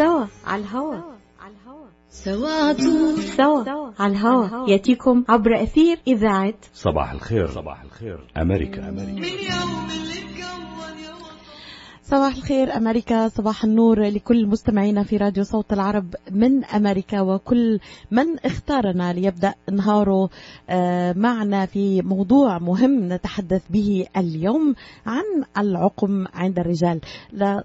سوا على الهوا. سوا سوا على الهوا. يأتيكم عبر أثير إذاعة صباح الخير. صباح الخير. أمريكا. أمريكا. صباح الخير أمريكا. صباح النور لكل مستمعينا في راديو صوت العرب من أمريكا وكل من اختارنا ليبدأ نهاره آه، معنا في موضوع مهم نتحدث به اليوم عن العقم عند الرجال.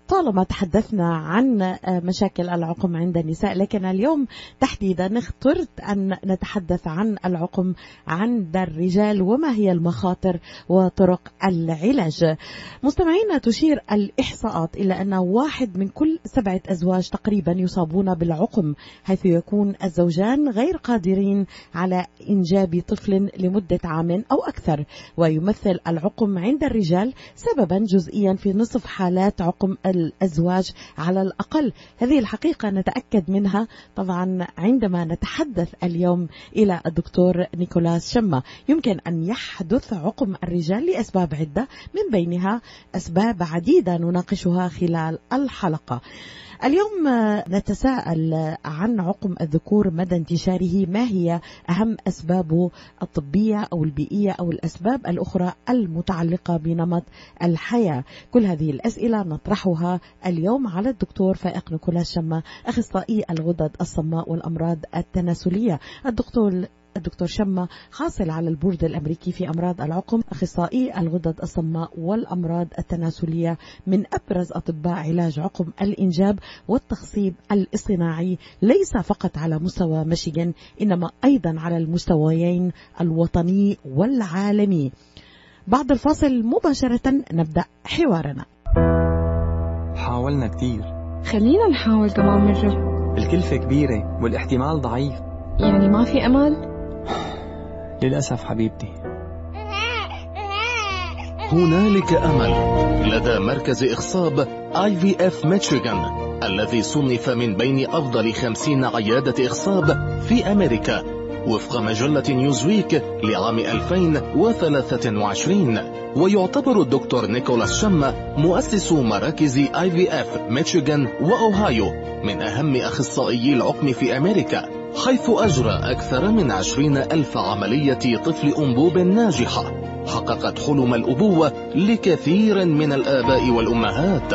طالما تحدثنا عن آه، مشاكل العقم عند النساء لكن اليوم تحديدا اخترت أن نتحدث عن العقم عند الرجال وما هي المخاطر وطرق العلاج. مستمعينا تشير الإحصاءات إلى أن واحد من كل سبعة أزواج تقريبا يصابون بالعقم حيث يكون الزوجان غير قادرين على إنجاب طفل لمدة عام أو أكثر ويمثل العقم عند الرجال سببا جزئيا في نصف حالات عقم الأزواج على الأقل. هذه الحقيقة نتأكد منها طبعا عندما نتحدث اليوم إلى الدكتور نيكولاس شمة. يمكن أن يحدث عقم الرجال لأسباب عدة من بينها أسباب عديدة. نناقشها خلال الحلقة. اليوم نتساءل عن عقم الذكور مدى انتشاره ما هي أهم أسبابه الطبية أو البيئية أو الأسباب الأخرى المتعلقة بنمط الحياة؟ كل هذه الأسئلة نطرحها اليوم على الدكتور فائق نيكولاس شمة أخصائي الغدد الصماء والأمراض التناسلية. الدكتور الدكتور شمة حاصل على البورد الأمريكي في أمراض العقم أخصائي الغدد الصماء والأمراض التناسلية من أبرز أطباء علاج عقم الإنجاب والتخصيب الاصطناعي. ليس فقط على مستوى ميشيغان إنما أيضا على المستويين الوطني والعالمي. بعد الفاصل مباشرة نبدأ حوارنا. حاولنا كتير. خلينا نحاول كمان مرة الكلفة كبيرة والاحتمال ضعيف. يعني ما في أمل؟ للأسف حبيبتي. هنالك أمل. لدى مركز إخصاب اي في اف ميشيغان الذي صنف من بين أفضل خمسين عيادة إخصاب في أمريكا وفق مجلة نيوزويك لعام 2023 ويعتبر الدكتور نيكولاس شما مؤسس مراكز IVF ميشيغان وأوهايو من أهم أخصائيي العقم في أمريكا. حيث أجرى أكثر من عشرين ألف عملية طفل أنبوب ناجحة حققت حلم الأبوة لكثير من الآباء والأمهات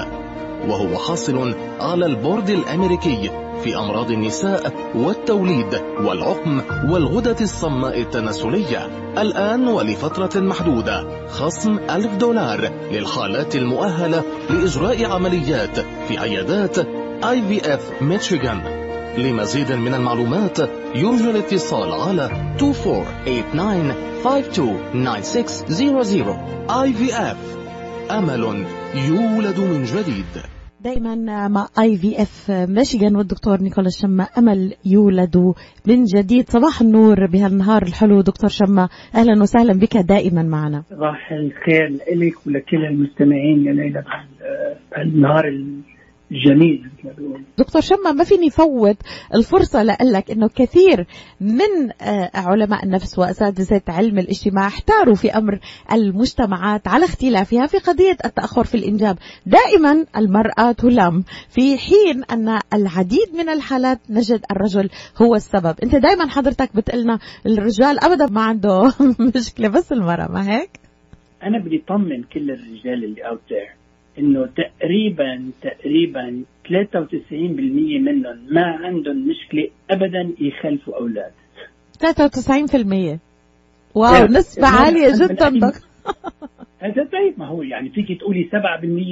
وهو حاصل على البورد الأمريكي في أمراض النساء والتوليد والعقم والغدة الصماء التناسلية. الآن ولفترة محدودة خصم ألف دولار للحالات المؤهلة لإجراء عمليات في عيادات اي في اف ميشيغان لمزيد من المعلومات يرجى الاتصال على 2489-529600 IVF أمل يولد من جديد. دائما مع IVF ميشيغان والدكتور نيكولاس شما أمل يولد من جديد. صباح النور بهالنهار الحلو دكتور شما أهلا وسهلا بك دائما معنا. صباح الخير لك ولكل المستمعين يا ليلى بهالنهار بيقولوا دكتور شما ما فيني فوت الفرصة لأقلك أنه كثير من آه، علماء النفس وأساتذة علم الاجتماع احتاروا في أمر المجتمعات على اختلافها في قضية التأخر في الإنجاب. دائما المرأة تلام في حين أن العديد من الحالات نجد الرجل هو السبب. أنت دائما حضرتك بتقلنا الرجال أبدا ما عنده مشكلة بس المرأة ما هيك؟ أنا بدي أطمن كل الرجال اللي اوت ذير إنه تقريبا تقريبا 93% منهم ما عندهم مشكلة ابدا يخلفوا أولاد. 93% واو لا، نسبة عالية جدا. دكتور هذا طيب ما هو يعني فيك تقولي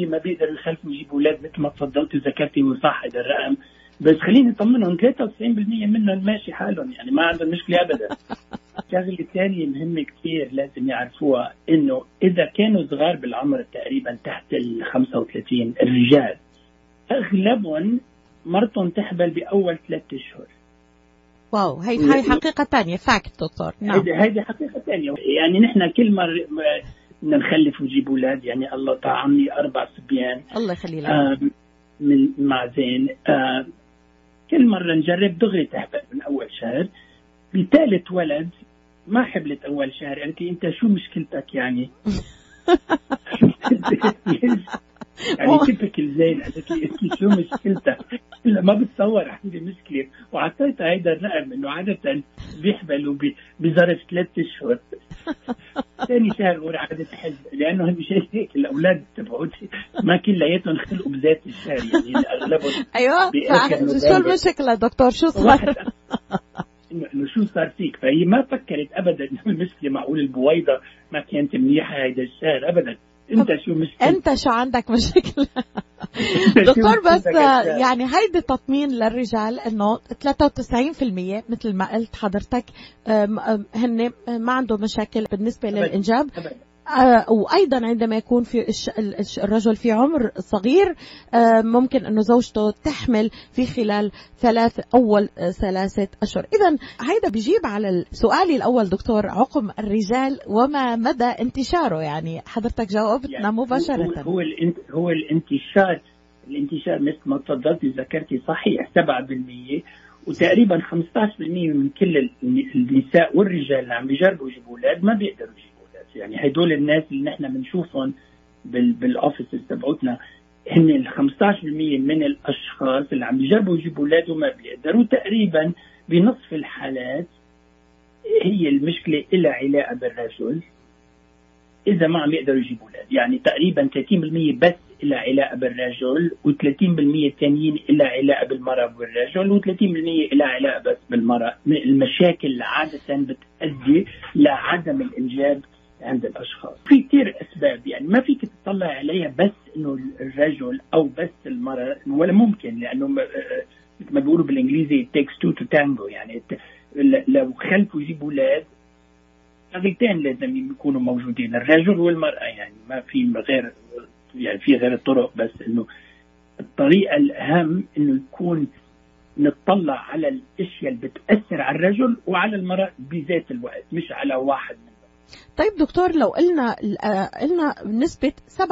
7% ما بيقدروا يخلفوا يجيبوا أولاد مثل ما تفضلت وذكرتي وصح هذا الرقم. بس خليني أطمنهم 93% منهم ماشي حالهم يعني ما عندهم مشكلة ابدا. الشغله الثانية مهمة كثير لازم يعرفوها إنه إذا كانوا صغار بالعمر تقريبا تحت ال 35 الرجال أغلبهم مرتهم تحبل بأول ثلاث أشهر. wow هي هاي حقيقة تانية fact دكتور نعم. هيدي حقيقة ثانية يعني نحن كل مرة م- بدنا نخلف ونجيب أولاد يعني الله طعمني أربع صبيان. الله يخلي لك آه، من مع زين آه، كل مرة نجرب دغري تحبل من أول شهر. بثالث ولد ما حبلت أول شهر. أنت أنت شو مشكلتك يعني؟ يعني تبكل زين قالت لي أنت شو مشكلتك؟ لا ما بتصور عندي مشكلة. وعطيتها هيدا الرقم إنه عادة بيحملوا بظرف ثلاث أشهر. ثاني شهر ورا عادة تحل لأنه مش هيك. الأولاد تبعوتي ما كلياتهم خلقوا بذات الشهر. يعني أغلبهم أيوه. شو المشكلة دكتور؟ شو صار؟ انه شو صار فيك فهي ما فكرت ابدا انه المشكلة معقول البويضة. ما كانت منيحة هيدا الشهر ابدا. أنت شو مشكلة أنت شو عندك مشكلة؟ دكتور بس يعني هيدي تطمين للرجال إنه 93% مثل ما قلت حضرتك هن ما عندهم مشاكل بالنسبة للإنجاب. آه، وأيضا عندما يكون في الرجل في عمر صغير آه، ممكن انه زوجته تحمل في خلال ثلاث أول آه، ثلاثة أشهر. اذا هيدا بيجيب على سؤالي الأول دكتور عقم الرجال وما مدى انتشاره؟ يعني حضرتك جاوبتنا يعني مباشرة. هو هو الانتشار الانتشار مثل ما تفضلتي ذكرتي صحيح 7% وتقريبا 15% من كل النساء والرجال اللي عم بيجربوا يجيبوا أولاد ما بيقدروا يجيبوا. يعني هدول الناس اللي نحن بنشوفهم بالاوفيسز تبعتنا هن ال 15% من الأشخاص اللي عم يجربوا يجيبوا أولاد وما بيقدروا. تقريبا بنصف الحالات هي المشكلة لها علاقة بالرجل إذا ما عم يقدروا يجيبوا أولاد. يعني تقريبا 30% بس لها علاقة بالرجل و30% الثانيين لها علاقة بالمراه والرجل و30% لها علاقة بس بالمراه المشاكل عادة بتؤدي لعدم الإنجاب عند الأشخاص. في كثير أسباب يعني ما فيك تطلع عليها بس إنه الرجل أو بس المرأة ولا ممكن لأنه مثل ما بيقولوا بالإنجليزي takes two to tango يعني لو خلفوا يجيبوا أولاد شغلتين لازم يكونوا موجودين الرجل والمرأة يعني ما في غير يعني في غير الطرق بس إنه الطريقة الأهم إنه يكون نطلع على الأشياء اللي بتأثر على الرجل وعلى المرأة بذات الوقت مش على واحد طيب دكتور لو قلنا قلنا نسبة 7%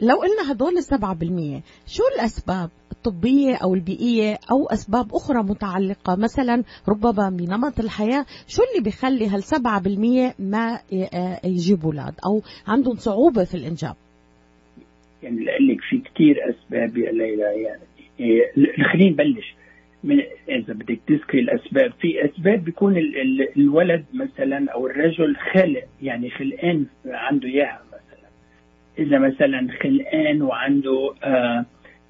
لو قلنا هدول السبعة بالمية شو الأسباب؟ الطبية أو البيئية أو أسباب أخرى متعلقة؟ مثلا ربما بنمط الحياة شو اللي بيخلي هالسبعة بالمية ما يجيبوا أولاد أو عندهم صعوبة في الإنجاب؟ يعني لك في كثير أسباب يا ليلى يعني خلينا نبلش. من إذا بدك تذكري الأسباب في أسباب بيكون ال ال الولد مثلا أو الرجل خلق يعني خلقان عنده إياها مثلا. إذا مثلا خلقان وعنده آه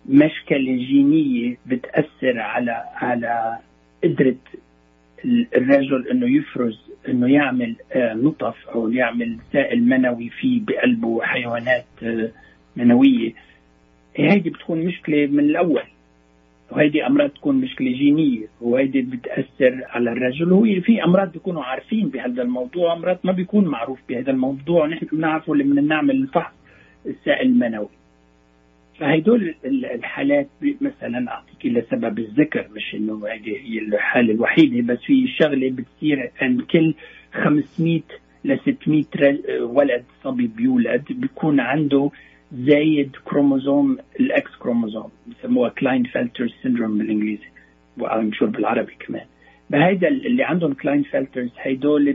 مشكلة جينية بتأثر على على قدرة الرجل إنه يفرز إنه يعمل آه نطف أو يعمل سائل منوي في بقلبه حيوانات آه منوية. هيدي بتكون مشكلة من الأول. وهيدي أمراض تكون مشكله جينيه وهيدي بتأثر على الرجل. وهو في أمراض بيكونوا عارفين بهذا الموضوع أمراض ما بيكون معروف بهذا الموضوع. ونحن بنعرفه لما نعمل الفحص السائل المنوي. فهدول الحالات مثلا أعطيك لسبب الذكر مش إنه هذه هي الحالة الوحيدة بس في شغلة بتصير عند كل 500 ل 600 ولد صبي بيولد بيكون عنده زايد كروموزوم ال X chromosome بسموها Klinefelter syndrome بالانجليزي ومشهور بالعربي كمان. بهيدا اللي عندهم Klinefelter's هيدول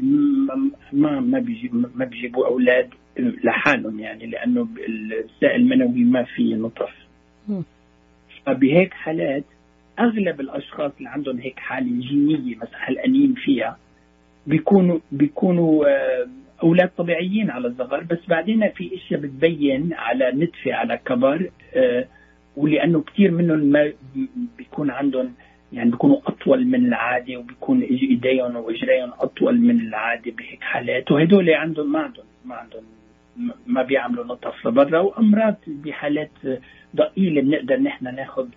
ما ما بيجيبوا ما بيجيبوا أولاد لحالهم يعني لأنه السائل المنوي ما في نطف. فبهيك حالات أغلب الأشخاص اللي عندهم هيك حالة جينية مثلا حلقانين فيها بيكونوا بيكونوا آه أولاد طبيعيين على الصغر بس بعدين في إشياء بتبين على نتفة على كبر آه ولأنه كثير منهم ما بيكون عندهم يعني بيكونوا أطول من العادة وبيكون إيديهم وإجريهم أطول من العادة بهيك حالات وهدول عندهم ما عندهم ما عندهم ما بيعملوا نطف لبرا وأمرار بحالات ضئيلة بنقدر نحن ناخذ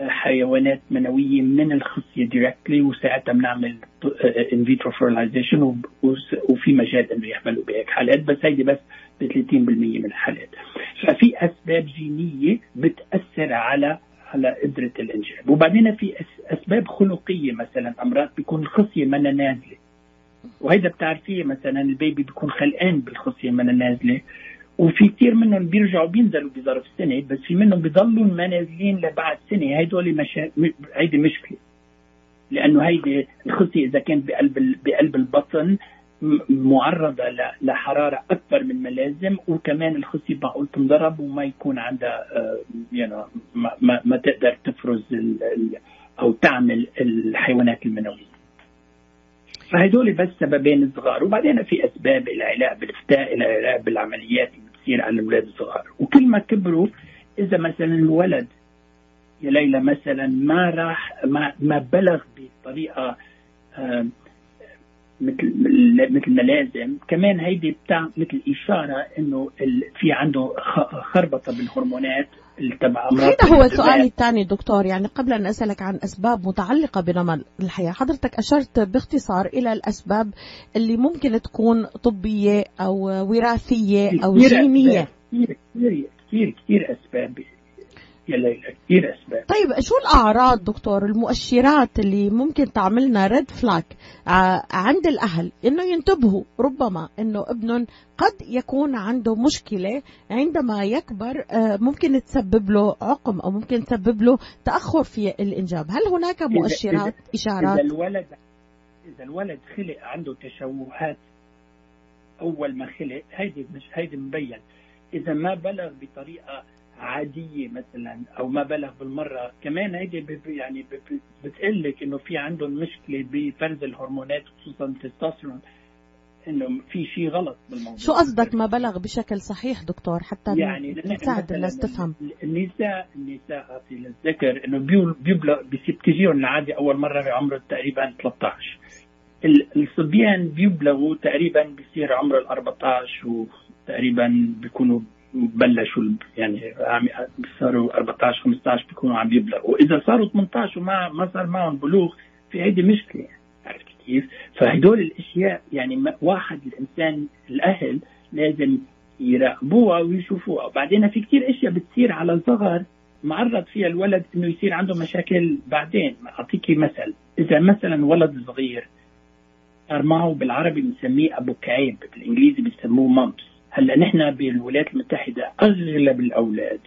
حيوانات منوية من الخصيه directly وساعتها بنعمل in vitro fertilization وفي مجال إنه يحملوا بهيك حالات. بس هيدي بس ب 30% من الحالات. ففي أسباب جينية بتأثر على على قدره الإنجاب. وبعدين في أسباب خلقية مثلا. أمراض بيكون الخصية منا نازله وهيدا بتعرفيه مثلا البيبي بيكون خلقان بالخصية منا نازله وفي كثير منهم بيرجعوا بينزلوا بظرف سنة بس في منهم بيضلوا ما نازلين لبعد سنة. هيدول مشا... هيدي مشكلة. لأنه هيدي الخصيه إذا كانت بقلب بقلب البطن معرضة لحرارة أكبر من ما لازم وكمان الخصية معقول تنضرب وما يكون عندها يعني ما, ما, تقدر تفرز أو تعمل الحيوانات المنوية. فهدول بس سببين صغار. وبعدين في أسباب العلاج بالفتاء العلاج بالعمليات بتصير على الاولاد الصغار. وكل ما كبروا إذا مثلا الولد يا ليلى مثلا ما راح ما, ما بلغ بطريقة مثل مثل ما لازم كمان هيدي بتاع مثل إشارة إنه في عنده خربطة بالهرمونات. تبع هذا هو سؤالي الثاني دكتور يعني قبل أن أسألك عن أسباب متعلقة بنمط الحياة حضرتك أشرت باختصار إلى الأسباب اللي ممكن تكون طبية أو وراثية أو جينية. كثير كثير كثير كثير أسباب. يا ليلى كثير أسباب. طيب شو الأعراض دكتور المؤشرات اللي ممكن تعملنا ريد فلاك عند الأهل؟ إنه ينتبهوا ربما إنه ابنهم قد يكون عنده مشكلة عندما يكبر آه، ممكن تسبب له عقم أو ممكن تسبب له تأخر في الإنجاب. هل هناك مؤشرات إذا إشارات؟ إذا الولد إذا الولد خلق عنده تشوهات أول ما خلق هيدي مش هيدي مبين. إذا ما بلغ بطريقة عادية مثلا أو ما بلغ بالمرة. كمان هيدي يعني بتقول لك إنه في عندهم مشكلة بفرز الهرمونات خصوصا التستوستيرون إنه في شيء غلط بالموضوع. شو قصدك ما بلغ بشكل صحيح دكتور؟ حتى يعني نساعد الناس تفهم. النساء النساء في الذكر إنه بيبلغ بتجيهم العاده أول مرة بعمر تقريبا 13 الصبيان بيبلغوا تقريبا بصير عمر ال 14 وتقريبا بيكونوا بلشوا يعني صاروا 14 15 بيكونوا عم يبلغوا. وإذا صاروا 18 وما ما صار معهم بلوغ في هيدي مشكلة يعني عرفت كيف؟ فهدول الأشياء يعني واحد الإنسان الأهل لازم يراقبوها ويشوفوها. وبعدين في كثير أشياء بتصير على صغر معرض فيها الولد إنه يصير عنده مشاكل بعدين. أعطيكي مثل. إذا مثلا ولد صغير صار معه بالعربي بنسميه أبو كعب بالإنجليزي بيسموه mumps هلا نحن بالولايات المتحدة أغلب الأولاد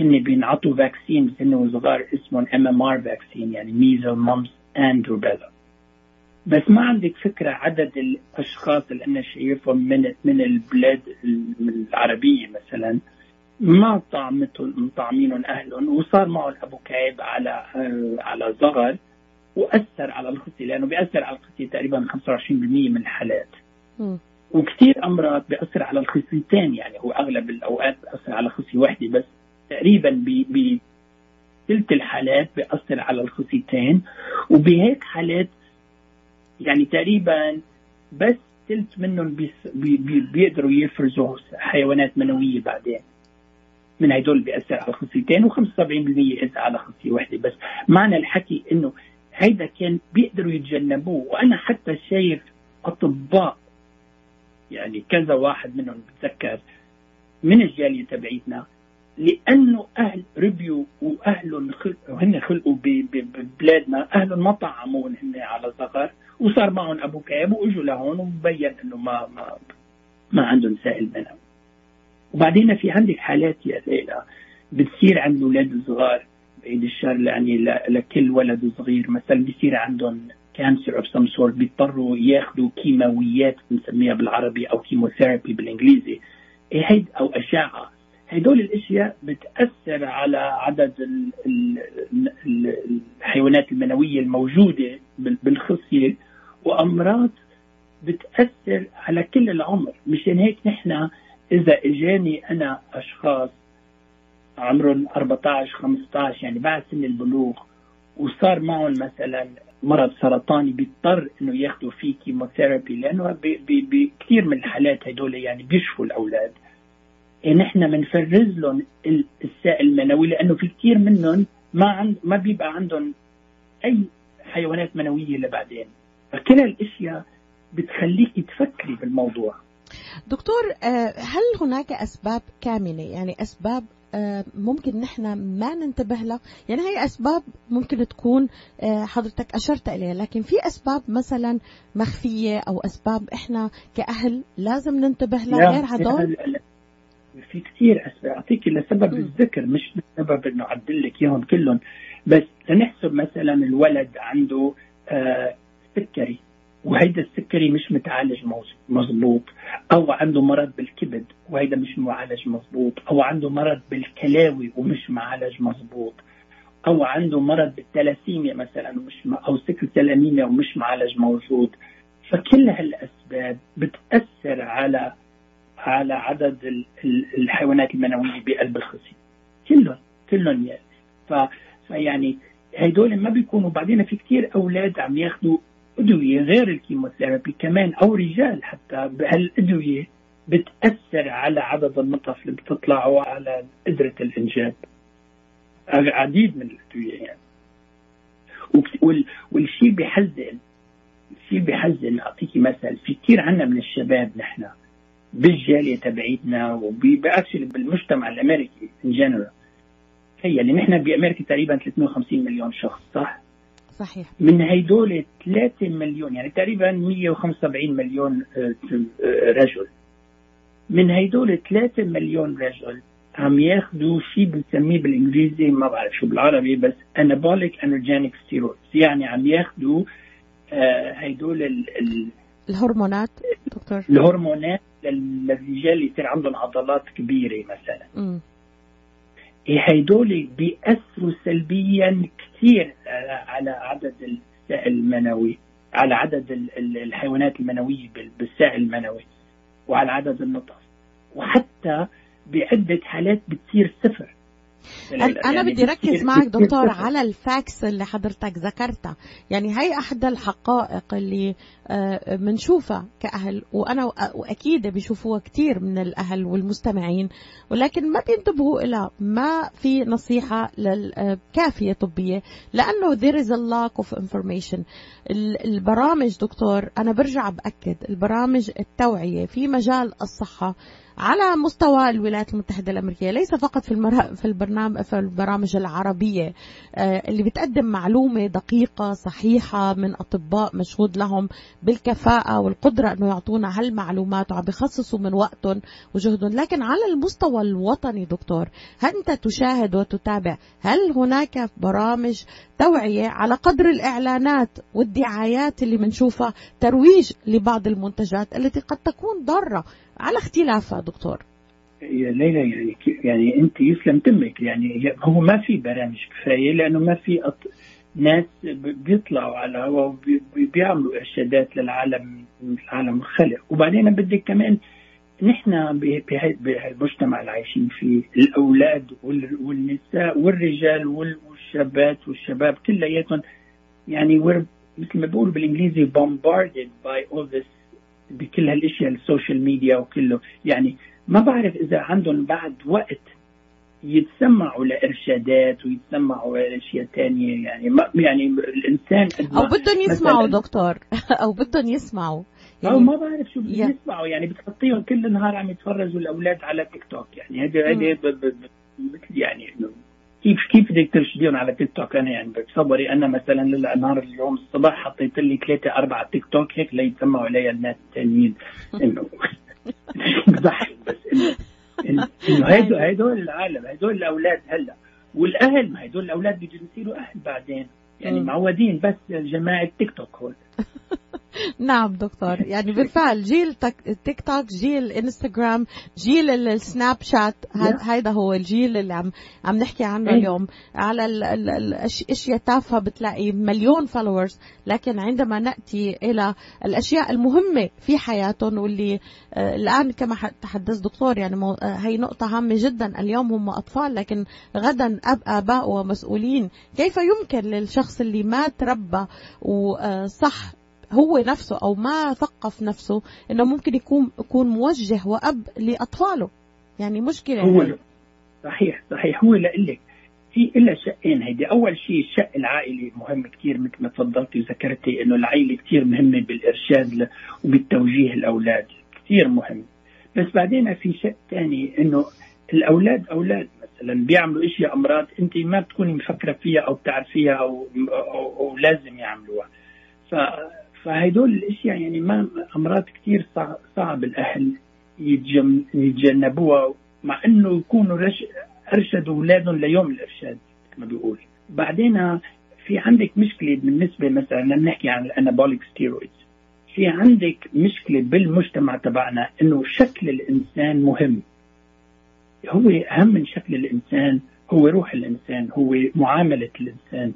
هن بينعطوا vaccine هن صغار اسمهم MMR vaccine يعني measles mumps اند روبيلا بس ما عندك فكرة عدد الأشخاص اللي أنا شايفهم من من البلاد العربية مثلا. ما طعمتهم طعمينهم أهلهم وصار معه الابو كعب على على صغر وأثر على الخصيه لأنه بيأثر على الخصيه تقريبا 25% من الحالات. وكثير أمراض بياثر على الخصيتين يعني هو أغلب الأوقات بياثر على خصيه واحدة بس. تقريبا ب ثلث الحالات بياثر على الخصيتين وبهيك حالات يعني تقريبا بس ثلث منهم بي بي بيقدروا يفرزوا حيوانات منوية بعدين. من هدول بيأثر على الخصيتين و75% إذا على خصية واحدة بس. معنى الحكي إنه هيدا كان بيقدروا يتجنبوه. وأنا حتى شايف أطباء يعني كذا واحد منهم بتذكر من الجالية تبعيتنا لأنه أهل ربيوا وأهلهم خلقوا هن خلقوا ببلادنا أهلهم ما طعموهم هن على صغر وصار معهم أبو كعب وإجوا لهون ومبين إنه ما ما ما عندهم سائل منهم وبعدين في عندك حالات يا ليلى بتصير عند الاولاد الصغار بعيد الشر يعني لكل ولد صغير مثلا بصير عندهم cancer of some sort بيضطروا ياخذوا كيماويات بنسميها بالعربي أو chemotherapy بالإنجليزي. هيد أو أشعة. هدول الأشياء بتأثر على عدد الحيوانات المنوية الموجودة بالخصية وأمراض بتأثر على كل العمر. مشان هيك نحن إذا إجاني أنا أشخاص عمرهم 14 15 يعني بعد سن البلوغ وصار معهم مثلا مرض سرطاني بيضطر إنه ياخذوا فيه كيموثيرابي لأنه بكثير من الحالات هدول يعني بيشفوا الأولاد. نحن يعني بنفرز لهم السائل المنوي لأنه في كثير منهم ما عند ما بيبقى عندهم أي حيوانات منوية لبعدين فكل الأشياء بتخليك تفكري بالموضوع. دكتور آه، هل هناك أسباب كامنة؟ يعني أسباب آه، ممكن نحن ما ننتبه لها يعني هي أسباب ممكن تكون آه، حضرتك أشرت إليها. لكن في أسباب مثلا مخفية أو أسباب إحنا كأهل لازم ننتبه لها غير هدول في كثير أسباب. أعطيك لسبب الذكر مش لسبب إنه أعدل لك إياهم كلهم. بس لنحسب مثلا الولد عنده آه سكري. وهيدا السكري مش متعالج مظبوط. أو عنده مرض بالكبد وهيدا مش معالج مظبوط. أو عنده مرض بالكلاوي ومش معالج مظبوط. أو عنده مرض بالثلاسيميا مثلا مش أو سكر الانيميا ومش معالج موجود. فكل هالأسباب بتأثر على على عدد الحيوانات المنوية بقلب الخصيه كلهم كلهم يعني ف فيعني هدول ما بيكونوا. بعدين في كثير أولاد عم ياخذوا ادويه غير الكيموثيرابي كمان أو رجال حتى بهالادويه بتأثر على عدد النطف اللي بتطلع وعلى قدرة الإنجاب. عديد من الأدوية يعني. والشيء بحزن الشيء بحزن. اعطيكي مثل في كثير عنا من الشباب نحن بالجالية تبعيتنا وباكشلي بالمجتمع الأمريكي ان جنرال تخيلي نحن بأمريكا تقريبا 350 مليون شخص صح؟ صحيح. من هيدول 3 مليون يعني تقريبا 175 مليون آه، آه، رجل. من هيدول 3 مليون رجل عم ياخذوا شيء بنسميه بالإنجليزي ما بعرف شو بالعربي بس anabolic androgenic steroids يعني عم ياخذوا آه هيدول ال ال الهرمونات دكتور؟ الهرمونات للرجال اللي يصير عندهم عضلات كبيرة مثلا. م. هيدول بيأثروا سلبيا كثير على عدد المنوي على عدد الحيوانات المنوية بالسائل المنوي وعلى عدد النطف وحتى بعدة حالات بتصير صفر. أنا يعني بدي ركز معك دكتور على الفاكس اللي حضرتك ذكرتها. يعني هي أحد الحقائق اللي بنشوفها آه، كأهل وأنا وأكيد بيشوفوها كثير من الأهل والمستمعين ولكن ما بينتبهوا لها ما في نصيحة كافية طبية لأنه there is a lack of information. البرامج دكتور أنا برجع بأكد البرامج التوعية في مجال الصحة على مستوى الولايات المتحدة الأمريكية ليس فقط في, المر... في البرنامج في البرامج العربية آه، اللي بتقدم معلومة دقيقة صحيحة من أطباء مشهود لهم بالكفاءة والقدرة أنه يعطونا هالمعلومات وعم بيخصصوا من وقتهم وجهدهم. لكن على المستوى الوطني دكتور هل أنت تشاهد وتتابع هل هناك برامج توعية على قدر الإعلانات والدعايات اللي بنشوفها ترويج لبعض المنتجات التي قد تكون ضارة على اختلافها دكتور. يا ليلى يعني يعني أنت يسلم تمك. يعني هو ما في برامج كفاية لأنه ما في أط... ناس بيطلعوا على الهواء وبيعملوا إرشادات للعالم العالم الخلق. وبعدين بدك كمان نحن بهالمجتمع اللي عايشين فيه الأولاد والنساء والرجال والشابات والشباب كلياتهم يعني مثل ما بقولوا بالإنجليزي bombarded by all this بكل هالأشياء السوشيال ميديا وكله. يعني ما بعرف إذا عندهم بعد وقت يتسمعوا لإرشادات ويتسمعوا لأشياء ثانية يعني ما يعني الإنسان أو بدهم يسمعوا دكتور. أو بدهم يسمعوا. يعني أو ما بعرف شو بدهم يسمعوا. يعني بتحطيهم كل النهار عم يتفرجوا الاولاد على تيك توك. يعني هذا هذا مثل يعني إنه كيف كيف بدك ترشديهم على تيك توك أنا يعني بتصوري أنا مثلا نهار اليوم الصبح حطيت لي ثلاثة أربعة تيك توك هيك ليتسمعوا علي الناس الثانيين انه بضحك بس انه انه هدول هدول العالم هدول الأولاد هلأ. والأهل ما هدول الأولاد بدهم يصيروا أهل بعدين. يعني معودين بس جماعة تيك توك هول. نعم دكتور. يعني بالفعل جيل تيك توك جيل انستغرام جيل السناب شات هذا هو الجيل اللي عم عم نحكي عنه إيه. اليوم. على الاشياء تافهة بتلاقي مليون followers لكن عندما نأتي إلى الأشياء المهمة في حياتهم واللي آه الآن كما تحدث دكتور يعني آه هي نقطة هامة جدا. اليوم هم أطفال لكن غدا اب آباء ومسؤولين. كيف يمكن للشخص اللي ما تربى وصح هو نفسه أو ما ثقف نفسه إنه ممكن يكون يكون موجه وأب لأطفاله. يعني مشكلة. هو يعني. صحيح صحيح. هو لك في إلا شقين هيدي. أول شيء الشق العائلي مهم كثير مثل ما تفضلتي وذكرتي إنه العائلة كثير مهمة بالإرشاد وبالتوجيه الأولاد. كثير مهم. بس بعدين في شق ثاني إنه الأولاد أولاد مثلا. بيعملوا إشياء أمراض أنت ما بتكوني مفكرة فيها أو بتعرفيها أو أو, أو لازم يعملوها. ف فهدول الأشياء يعني ما أمراض كثير صعب, الأهل يتجنبوها مع إنه يكونوا رش أرشدوا أولادهم ليوم الإرشاد كما بيقول. بعدين في عندك مشكلة بالنسبة مثلا نحكي عن الانابوليك ستيرويدز في عندك مشكلة بالمجتمع تبعنا إنه شكل الإنسان مهم. هو أهم من شكل الإنسان هو روح الإنسان هو معاملة الإنسان.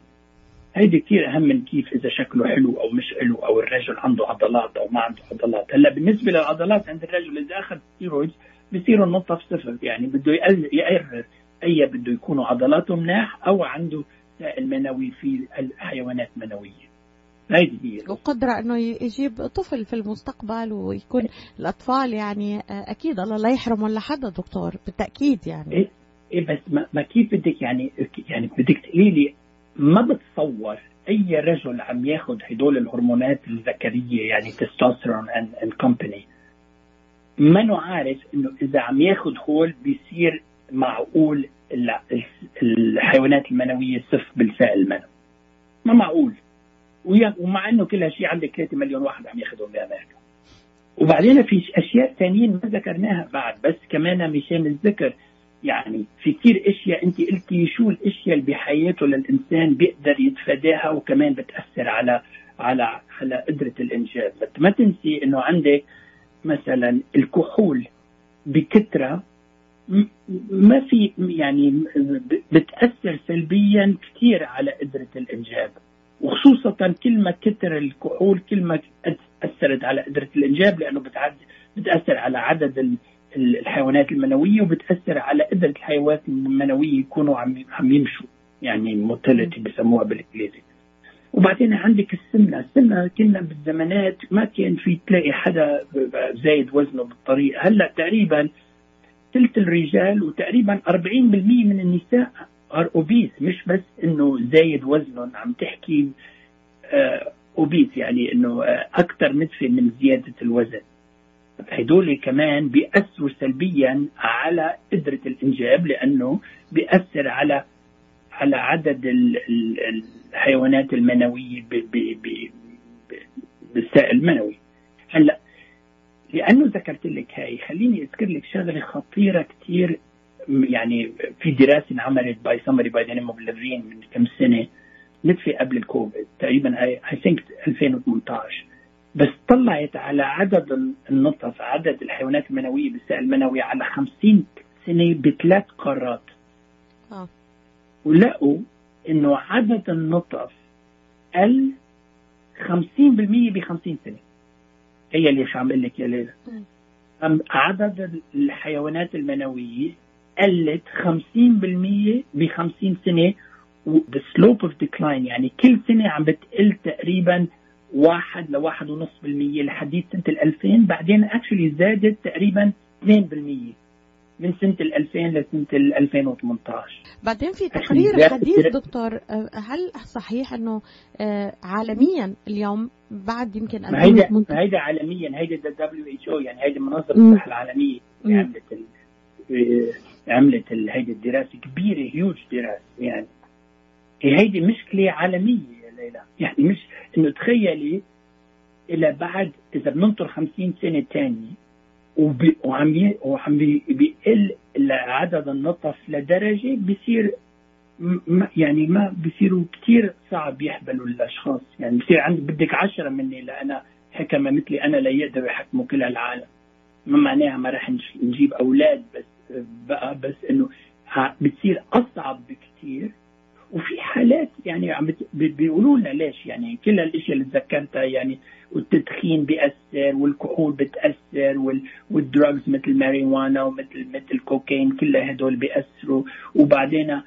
هيدي كثير أهم من كيف إذا شكله حلو أو مش حلو أو الرجل عنده عضلات أو ما عنده عضلات. هلأ بالنسبة للعضلات عند الرجل إذا أخذ ستيرويدز بصيروا في صفر يعني بده يقرر أي بده يكونوا عضلاته مناح أو عنده سائل منوي في الحيوانات منويه هيدي هي وقدرة إنه يجيب طفل في المستقبل ويكون الأطفال يعني آه، أكيد الله لا يحرم ولا حدا دكتور بالتأكيد يعني. إيه, إيه بس ما, ما كيف بدك يعني يعني بدك تقولي لي ما بتصور أي رجل عم ياخذ هدول الهرمونات الذكرية يعني testosterone and company ما عارف إنه إذا عم ياخذ هول بيصير معقول الحيوانات المنوية صف بالسائل المنوي ما معقول. ومع إنه كل هالشيء عندك 3 مليون واحد عم ياخذهم بأمريكا. وبعدين في أشياء ثانيين ما ذكرناها بعد بس كمان مشان الذكر. يعني في كثير أشياء أنت قلتي شو الأشياء اللي بحياته للإنسان بيقدر يتفاداها وكمان بتأثر على على على قدرة الإنجاب. بس ما تنسي إنه عندك مثلا الكحول بكثره ما في يعني بتأثر سلبيا كثير على قدرة الإنجاب. وخصوصا كل ما كثر الكحول كل ما أثرت على قدرة الإنجاب لأنه بتأثر على عدد الحيوانات المنوية وبتأثر على قدره الحيوانات المنوية يكونوا عم عم يمشوا يعني موتيليتي بسموها بالإنجليزي. وبعدين عندك السمنة، السمنة كنا بالزمانات ما كان في تلاقي حدا زايد وزنه بالطريق، هلأ تقريبا ثلث الرجال وتقريبا 40% من النساء are obese مش بس إنه زايد وزنهم عم تحكي obese آه، يعني إنه آه، أكثر نتفه من زيادة الوزن. هدول كمان بيأثروا سلبيا على قدرة الإنجاب لأنه بيأثر على على عدد الحيوانات المنوية بالسائل المنوي. هلأ لأنه ذكرت لك هاي خليني أذكر لك شغلة خطيرة كثير يعني في دراسة انعملت by Summary by name من كم سنة نتفة قبل الكوفيد تقريبا I think 2018 بس طلعت على عدد النطف عدد الحيوانات المنوية بالسائل المنوي على 50 سنة بثلاث قارات. آه. ولقوا إنه عدد النطف قل 50% ب 50 سنة. هي ليش عم أقول لك يا ليلى. عدد الحيوانات المنوية قلت 50% ب 50 سنة وب slope of decline يعني كل سنة عم بتقل تقريبا واحد لواحد ونص بالمية لحديث سنة ال 2000 بعدين actually زادت تقريبا 2% من سنة ال 2000 لسنة ال 2018 بعدين في تقرير حديث دكتور آه، هل صحيح إنه آه، عالميا اليوم بعد يمكن ما هيدا هيدا عالميا هيدا ال WHO يعني هيدا منظمة الصحة العالمية عملت آه، عملت هيدي الدراسة كبيرة هيوج دراسة يعني. هيدي مشكلة عالمية. ليلى. يعني مش إنه تخيلي إلى بعد إذا بننطر 50 سنة ثانية وعم وعم بيقل عدد النطف لدرجة بصير يعني ما بصيروا كثير صعب يحبلوا الأشخاص. يعني بصير عندي بدك عشرة مني لأنا حكمة مثلي أنا ليقدروا يحكموا كل العالم. ما معناها ما راح نجيب أولاد بس بقى بس إنه بتصير أصعب بكثير وفي حالات يعني عم بيقولوا لنا ليش يعني كل الاشياء اللي ذكرتها يعني والتدخين بيأثر والكحول بتأثر وال drugs مثل الماريجوانا ومثل مثل الكوكايين كلها هدول بيأثروا. وبعدين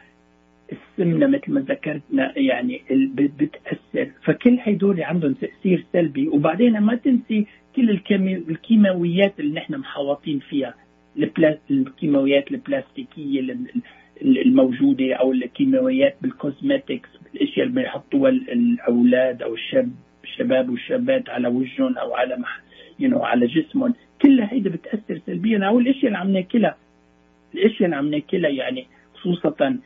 السمنة مثل ما ذكرتنا يعني بتأثر. فكل هدول عندهم تأثير سلبي. وبعدين ما تنسي كل الكيماويات اللي نحن محاوطين فيها. الكيماويات البلاستيكية الموجودة أو الكيماويات بال cosmetics الاشياء اللي بيحطوها الأولاد أو الشاب الشباب والشابات على وجههم أو على مح... know, على جسمهم. كلها هيدا بتأثر سلبيا أو الأشياء اللي عم ناكلها. الأشياء اللي عم ناكلها يعني خصوصا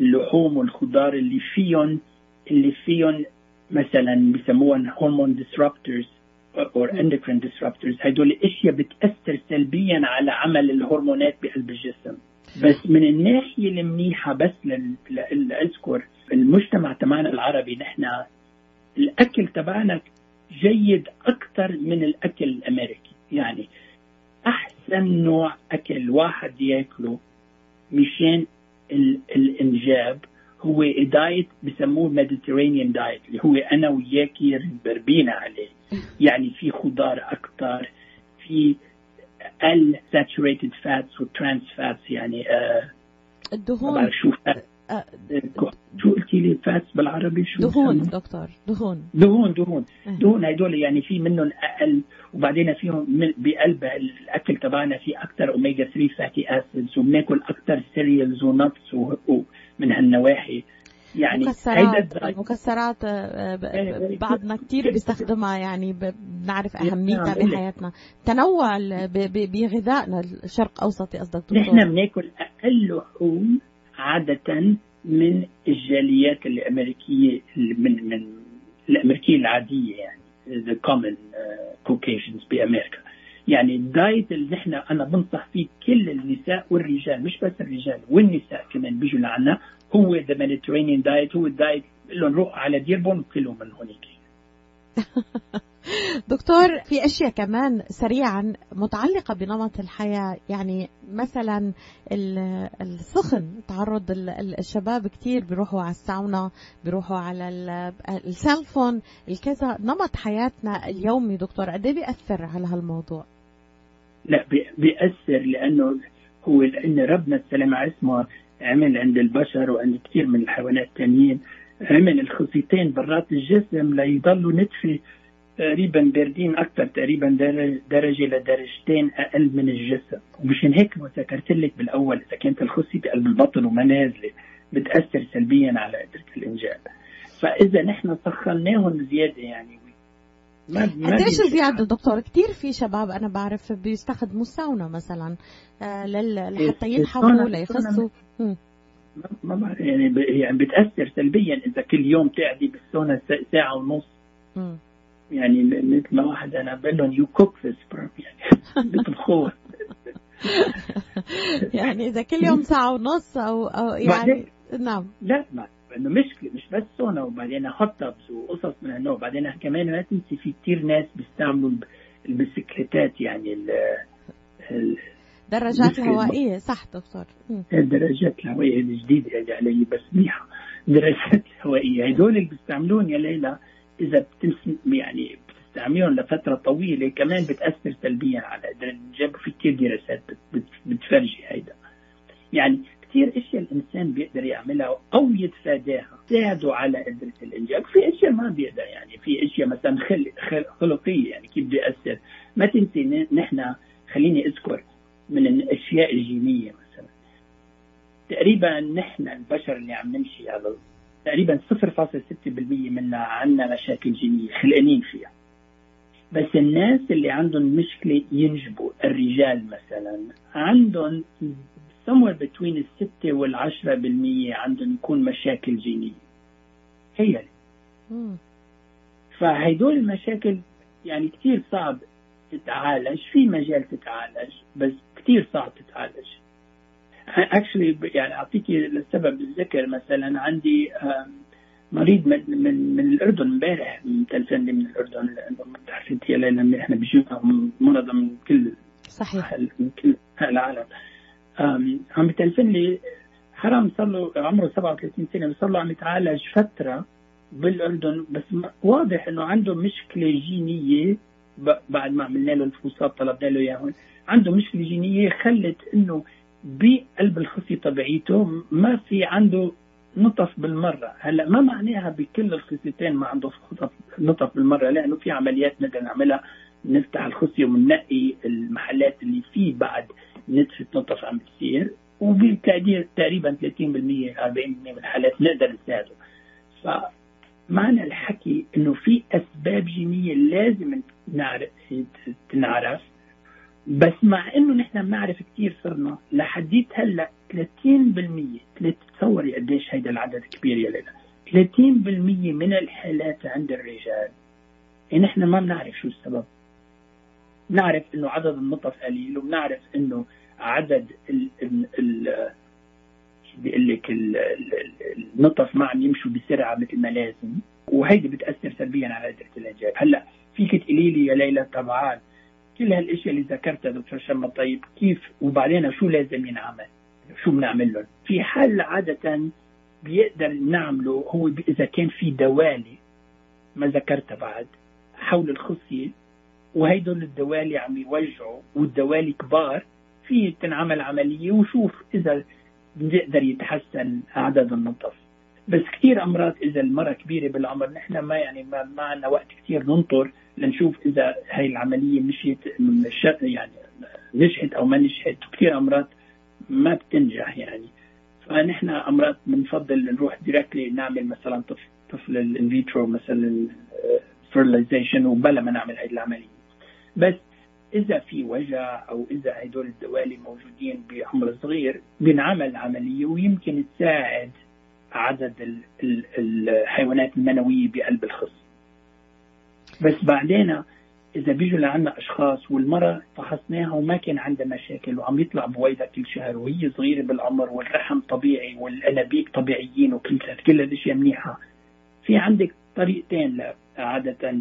اللحوم والخضار اللي فيهم اللي فيهم مثلا بسموهم هرمون disruptors أو endocrine disruptors هدول الأشياء بتأثر سلبيا على عمل الهرمونات بقلب الجسم. بس من الناحية المنيحة بس لاذكر المجتمع تبعنا العربي نحن الأكل تبعنا جيد أكثر من الأكل الأمريكي. يعني أحسن نوع أكل واحد يأكله مشان الإنجاب هو دايت بسموه Mediterranean diet اللي هو أنا وياكي ربينا عليه. يعني في خضار أكثر في ال saturated fats و trans fats يعني آه الدهون. شو آه شو قلتي لي fats بالعربي؟ شو دهون دكتور دهون. دهون دهون. أه. دهون هدول يعني في منهم أقل وبعدين فيهم من بقلب الأكل تبعنا في أكثر اوميجا 3 fatty acids وبناكل أكثر cereals و nuts ومن هالنواحي. يعني مكسرات المكسرات آه، بعضنا كثير بيستخدمها يعني بنعرف أهميتها نعم، بحياتنا. تنوع بغذائنا الشرق أوسطي قصدك دكتور؟ نحن بناكل أقل لحوم عادة من الجاليات الأمريكية من من الأمريكية العادية يعني the common uh, Caucasians بأمريكا. يعني الدايت اللي نحن أنا بنصح فيه كل النساء والرجال مش بس الرجال والنساء كمان بيجوا لعنا هو ذا ميديترينيان دايت هو الدايت لهم روح على ديربون وكلهم من هونيك. دكتور في أشياء كمان سريعا متعلقة بنمط الحياة يعني مثلا السخن. تعرض الشباب كثير بيروحوا على الساونا بيروحوا على السيلفون الكذا. نمط حياتنا اليومي دكتور قد إيه بيأثر على هالموضوع؟ لا بيأثر لأنه هو لأن ربنا السلام على اسمه عمل عند البشر وعند كثير من الحيوانات الثانيين عمل الخصيتين برات الجسم ليضلوا نتفه تقريبا باردين أكثر تقريبا درجة لدرجتين أقل من الجسم. ومشان هيك ذكرت لك بالأول إذا كانت الخصيه بقلب البطن وما نازلة بتأثر سلبيا على قدرة الإنجاب. فإذا نحن سخناهم زيادة يعني ما قديش زيادة دكتور؟ كثير في شباب أنا بعرف بيستخدموا الساونا مثلا آه لحتى ينحفوا ليخسوا ما بعرف يعني يعني بتأثر سلبيا إذا كل يوم تقعدي بالسونا ساعة ونص. يعني مثل ما واحد أنا بقول لهم you cook the sperm يعني بيطبخوها يعني إذا كل يوم ساعة ونص أو أو يعني نعم. لا ما إنه مشكله مش بس سونا وبعدين hot وقصص من هالنوع بعدين كمان ما تنسي في كثير ناس بيستعملوا البسكليتات يعني ال دراجات الهوائية صح دكتور. الدراجات الهوائية الجديدة اللي علي بس منيحة الدراجات الهوائية هدول اللي بيستعملون يا ليلى إذا بتمس يعني بتستعملهم لفترة طويلة كمان بتأثر سلبيا على الإنجاب في كثير دراسات بتفرجي هيدا. يعني كثير إشياء الإنسان بيقدر يعملها أو يتفاداها. تساعده على قدره الانجاب في إشياء ما بيقدر يعني. في إشياء مثلا خلقية يعني كيف بيأثر ما تنسي نحن خليني أذكر من الأشياء الجينية مثلا. تقريبا نحن البشر اللي عم نمشي على تقريبا 0.6% منا عندنا مشاكل جينية خلقانين فيها. بس الناس اللي عندهم مشكلة ينجبوا الرجال مثلا. عندهم somewhere between الستة والعشرة بالمية عندهم يكون مشاكل جينية. هي فهيدول المشاكل يعني كثير صعب تتعالج في مجال تتعالج بس كثير صعب تتعالج. اكشلي يعني اعطيكي السبب الذكر مثلا عندي مريض من من, من الأردن امبارح متلفن لي من الأردن لأنه بتعرفي يا ليلى إحنا بيجونا مرضى من كل صحيح. من كل العالم. عم بتلفن لي حرام صار له عمره 37 سنة صار له عم يتعالج فترة بالأردن بس واضح إنه عنده مشكلة جينية بعد ما عملنا له الفحوصات طلبنا له إياهم. عنده مشكلة جينية خلت إنه بقلب الخصيه تبعيته ما في عنده نطف بالمرة. هلأ ما معناها بكل الخصيتين ما عنده نطف بالمرة لأنه في عمليات نقدر نعملها. نفتح الخصيه وننقي المحلات اللي فيه بعد نتفه نطف عم بتصير وبالتقدير تقريبا 30% 40% من الحالات نقدر نساعده. فمعنى الحكي إنه في أسباب جينية لازم نعرف تنعرف. بس مع إنه نحن بنعرف كثير صرنا لحديت هلأ 30% تصوري قديش هيدا العدد كبير يا ليلى. 30% من الحالات عند الرجال. يعني نحن ما بنعرف شو السبب. بنعرف إنه عدد النطف قليل وبنعرف إنه عدد ال ال ال بيقول لك النطف ما عم يمشوا بسرعة مثل ما لازم. وهيدي بتأثر سلبيا على قدره الانجاب هلأ فيك تقولي لي يا ليلى طبعا كل هالأشياء اللي ذكرتها دكتور شمة طيب كيف وبعدين شو لازم ينعمل؟ شو بنعمل لهم؟ في حل عادة بيقدر نعمله هو إذا كان في دوالي ما ذكرتها بعد حول الخصية وهيدول الدوالي عم يوجعوا والدوالي كبار في تنعمل عملية وشوف إذا بيقدر يتحسن عدد النطف بس كثير أمراض إذا المراه كبيرة بالعمر نحن ما يعني ما, ما عندنا وقت كثير ننطر لنشوف إذا هاي العملية مشيت يعني نجحت أو ما نجحت. كثير أمراض ما بتنجح يعني. فنحن أمراض بنفضل نروح directly نعمل مثلا طفل طفل ال in vitro مثلا فيرلايزيشن وبلا ما نعمل هاي العملية. بس إذا في وجع أو إذا هدول الدوالي موجودين بعمر صغير بنعمل عملية ويمكن تساعد عدد الحيوانات المنوية بقلب الخص. بس بعدين إذا بيجوا لعنا أشخاص والمرأة فحصناها وما كان عندها مشاكل وعم يطلع بويضه كل شهر وهي صغيرة بالعمر والرحم طبيعي والأنابيب طبيعيين وكل كل الاشياء منيحة. في عندك طريقتين عاده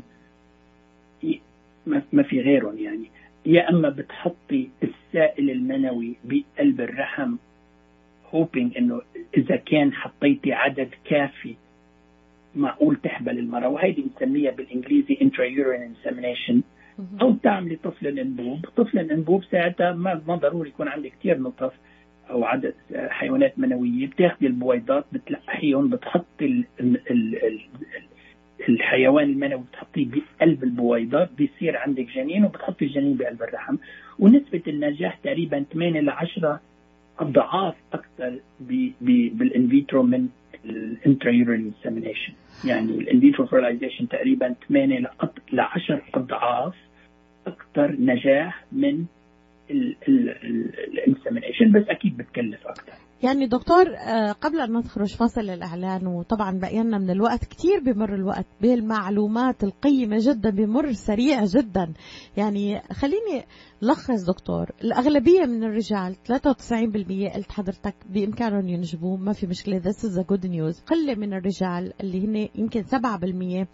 ما في غيرهم يعني. يا أما بتحطي السائل المنوي بقلب الرحم hoping إنه إذا كان حطيتي عدد كافي معقول تحبل المرأة وهيدي بنسميها بالإنجليزي intrauterine insemination. أو تعملي طفل الانبوب طفل الانبوب ساعتها ما ما ضروري يكون عندك كثير نطف أو عدد حيوانات منوية. بتاخذي البويضات بتلقحيهم بتحطي ال ال ال الحيوان المنوي بتحطيه بقلب البويضة بيصير عندك جنين وبتحطي الجنين بقلب الرحم. ونسبة النجاح تقريبا 8 ل 10 أضعاف أكثر بالإنفيترو من الانترايورال انسيمينيشن يعني الإنفيترو فيرلايزيشن تقريبا 8 ل 10 أضعاف أكثر نجاح من الانسيمينيشن بس أكيد بتكلف أكثر. يعني دكتور آه، قبل أن نخرج فاصل الإعلان وطبعا بقينا من الوقت كتير بمر الوقت بالمعلومات القيمة جدا بمر سريع جدا. يعني خليني لخص دكتور الأغلبية من الرجال 93% قلت حضرتك بإمكانهم ينجبوا ما في مشكلة this is a good news. قلة من الرجال اللي هن يمكن 7%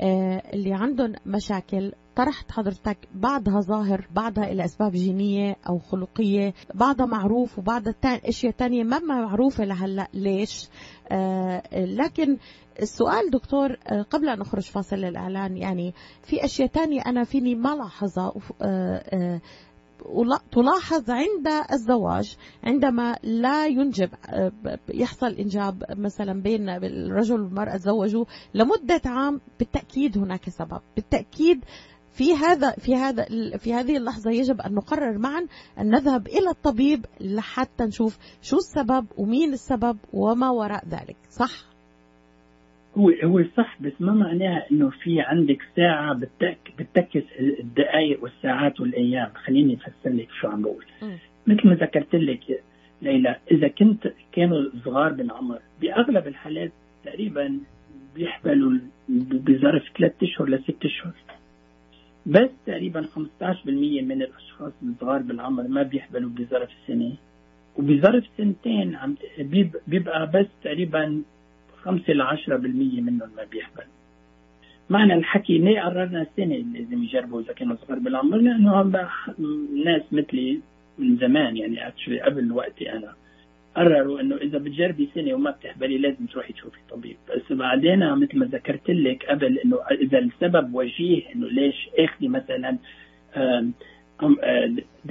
آه، اللي عندهم مشاكل طرحت حضرتك بعضها ظاهر بعضها إلى أسباب جينية أو خلقية بعضها معروف وبعضها أشياء تانية ما معروفة لهلأ. ليش؟ آه لكن السؤال دكتور آه قبل أن نخرج فاصل الإعلان يعني في أشياء تانية أنا فيني ما لاحظها آه آه تلاحظ عند الزواج عندما لا ينجب آه، يحصل إنجاب مثلا بين الرجل والمرأة تزوجوا لمدة عام بالتأكيد هناك سبب. بالتأكيد في هذا في هذا في هذه اللحظة يجب أن نقرر معا أن نذهب إلى الطبيب لحتى نشوف شو السبب ومين السبب وما وراء ذلك. صح؟ هو هو صح بس ما معناها إنه في عندك ساعة بتك بتكس الدقائق والساعات والأيام. خليني أفسر لك شو عم بقول. مثل ما ذكرت لك ليلى إذا كنت كانوا صغار بالعمر بأغلب الحالات تقريبا بيحملوا بظرف ثلاث أشهر لست أشهر. بس تقريبا 15% من الأشخاص الصغار بالعمر ما بيحبلوا بظرف سنة. وبظرف سنتين عم بيبقى بس تقريبا 5 ل 10% منهم ما بيحبل. معنى الحكي ليه قررنا السنة لازم يجربوا إذا كانوا صغار بالعمر؟ لأنه ناس مثلي من زمان يعني اكشلي قبل وقتي أنا. قرروا إنه إذا بتجربي سنة وما بتحبلي لازم تروحي تشوفي طبيب. بس بعدين مثل ما ذكرت لك قبل إنه إذا السبب وجيه إنه ليش إخذي مثلا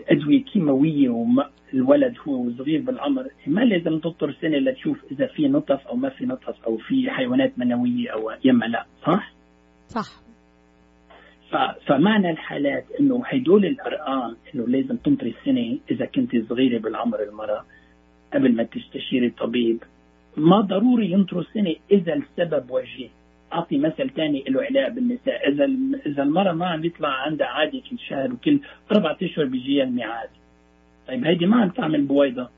ادويه كيماوية والولد هو صغير بالعمر ما لازم تنطر سنة لتشوف إذا في نطف أو ما في نطف أو في حيوانات منوية أو يما لا صح؟ صح. فمعنى الحالات إنه هدول الأرقام إنه لازم تنطري السنة إذا كنت صغيرة بالعمر المرأة. قبل ما تستشيري طبيب ما ضروري ينطروا سنة إذا السبب وجيه أعطي مثل ثاني له علاقة بالنساء. إذا إذا المرأة ما عم يطلع عندها عادي كل شهر وكل أربعة أشهر بيجيها الميعاد. طيب هيدي ما عم تعمل بويضة.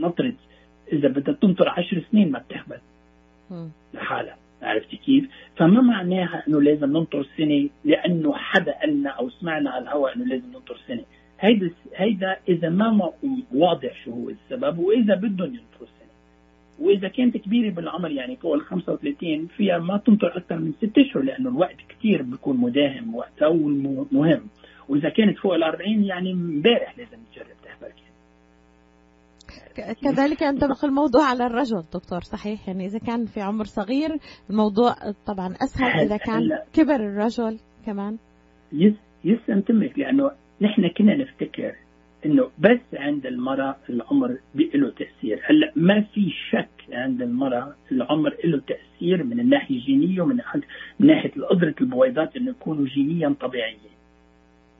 نطرت. إذا بدها تنطر عشر سنين ما بتحبل لحالها. عرفتي كيف؟ فما معناها إنه لازم ننطر سنة لأنه حدا قالنا أو سمعنا على الهواء إنه لازم ننطر سنة، هيدا هيدا إذا ما واضح شو هو السبب وإذا بدهم ينطروا السنة وإذا كانت كبيرة بالعمر يعني فوق ال 35 فيها ما تنطر أكثر من ست أشهر لأنه الوقت كثير بيكون مداهم وقتها ومهم وإذا كانت فوق ال 40 يعني امبارح لازم تجرب تحبل كذلك ينطبق الموضوع على الرجل دكتور صحيح؟ يعني إذا كان في عمر صغير الموضوع طبعا أسهل إذا كان كبر الرجل كمان. يس ينطبق لأنه نحن كنا نفتكر إنه بس عند المرأة العمر له تأثير. هلأ ما في شك عند المرأة العمر له تأثير من الناحية الجينية ومن من ناحية قدرة البويضات إنه يكونوا جينيا طبيعيين.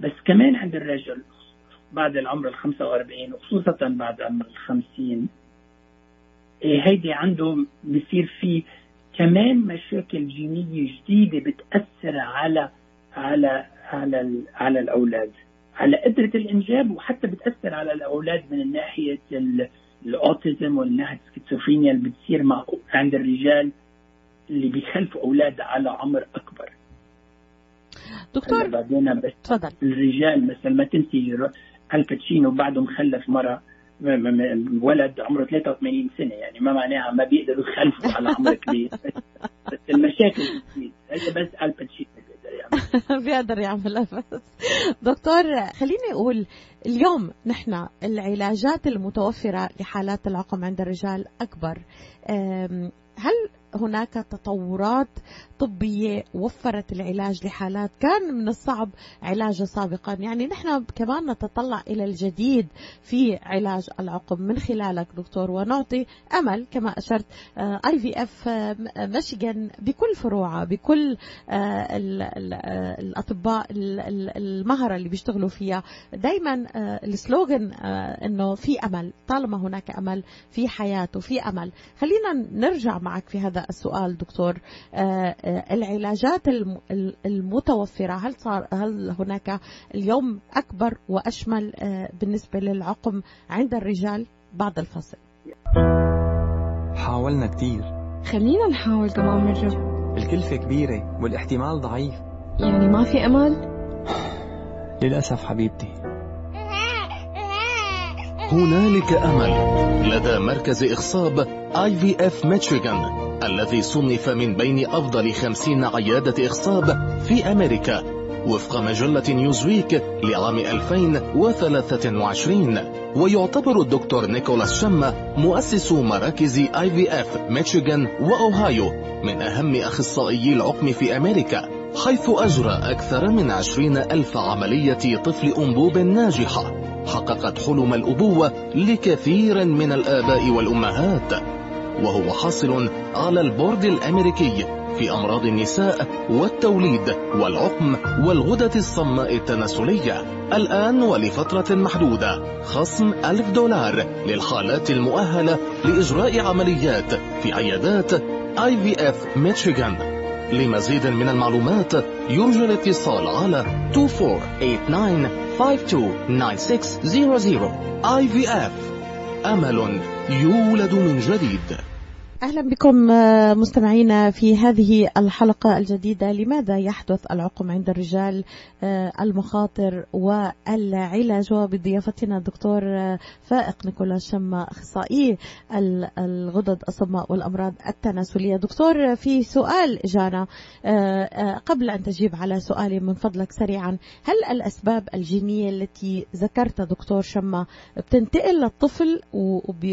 بس كمان عند الرجل بعد العمر ال 45 وخصوصا بعد عمر ال 50 إيه، هيدي عنده بصير في كمان مشاكل جينية جديدة بتأثر على على على على الأولاد. على قدرة الإنجاب وحتى بتأثر على الأولاد من ناحية ال autism والناحية السكيزوفرينيا اللي بتصير مع عند الرجال اللي بيخلفوا أولاد على عمر أكبر. دكتور بعدين بس تفضل. الرجال مثلا ما تنسي Al Pacino بعده مخلف مرة ولد عمره 83 سنة يعني ما معناها ما بيقدروا يخلفوا على عمر كبير. بس المشاكل هذا بس الباتشينو بيقدر يعملها بس دكتور خليني أقول اليوم نحن العلاجات المتوفرة لحالات العقم عند الرجال أكبر. هل هناك تطورات طبية وفرت العلاج لحالات. كان من الصعب علاجها سابقا. يعني نحن كمان نتطلع إلى الجديد في علاج العقم من خلالك دكتور. ونعطي أمل كما أشرت اي في اف مشيغان بكل فروعها بكل آه، الأطباء المهرة اللي بيشتغلوا فيها. دايما آه، السلوغن آه، إنه في أمل. طالما هناك أمل في حياه وفي أمل. خلينا نرجع معك في هذا السؤال دكتور. العلاجات المتوفرة هل صار هل هناك اليوم أكبر وأشمل آه، بالنسبة للعقم عند الرجال؟ بعد الفصل حاولنا كتير. خلينا نحاول كمان مرة. الكلفة كبيرة والاحتمال ضعيف. يعني ما في أمل؟ للأسف حبيبتي. هنالك أمل. لدى مركز إخصاب اي في اف ميشيغان الذي صنف من بين أفضل خمسين عيادة إخصاب في أمريكا وفق مجلة نيوزويك لعام 2023 ويعتبر الدكتور نيكولاس شما مؤسس مراكز IVF ميشيغان وأوهايو من أهم اخصائيي العقم في أمريكا حيث أجرى أكثر من عشرين ألف عملية طفل أنبوب ناجحة حققت حلم الأبوة لكثير من الآباء والأمهات. وهو حاصل على البورد الأمريكي في أمراض النساء والتوليد والعقم والغدة الصماء التناسلية. الآن ولفترة محدودة. خصم ألف دولار للحالات المؤهلة لإجراء عمليات في عيادات اي في اف ميشيغان لمزيد من المعلومات يرجى الاتصال على 2489 IVF أمل يولد من جديد. أهلا بكم آه، مستمعينا في هذه الحلقة الجديدة. لماذا يحدث العقم عند الرجال آه، المخاطر والعلاج؟ وبضيافتنا الدكتور آه، فائق نيكولا شما أخصائي الغدد الصماء والأمراض التناسلية. دكتور في سؤال جانا قبل أن تجيب على سؤالي من فضلك سريعا هل الأسباب الجينية التي ذكرتها دكتور شما بتنتقل للطفل